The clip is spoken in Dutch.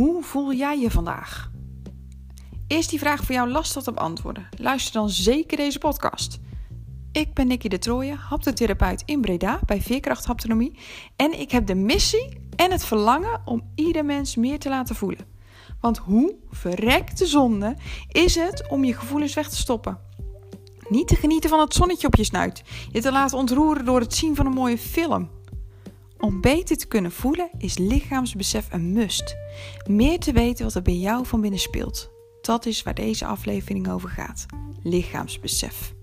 Hoe voel jij je vandaag? Is die vraag voor jou lastig te beantwoorden? Luister dan zeker deze podcast. Ik ben Nikki de Trooijen, haptotherapeut in Breda bij Veerkracht Haptonomie. En ik heb de missie en het verlangen om ieder mens meer te laten voelen. Want hoe verrekte zonde is het om je gevoelens weg te stoppen? Niet te genieten van het zonnetje op je snuit. Je te laten ontroeren door het zien van een mooie film. Om beter te kunnen voelen is lichaamsbesef een must. Meer te weten wat er bij jou van binnen speelt. Dat is waar deze aflevering over gaat. Lichaamsbesef.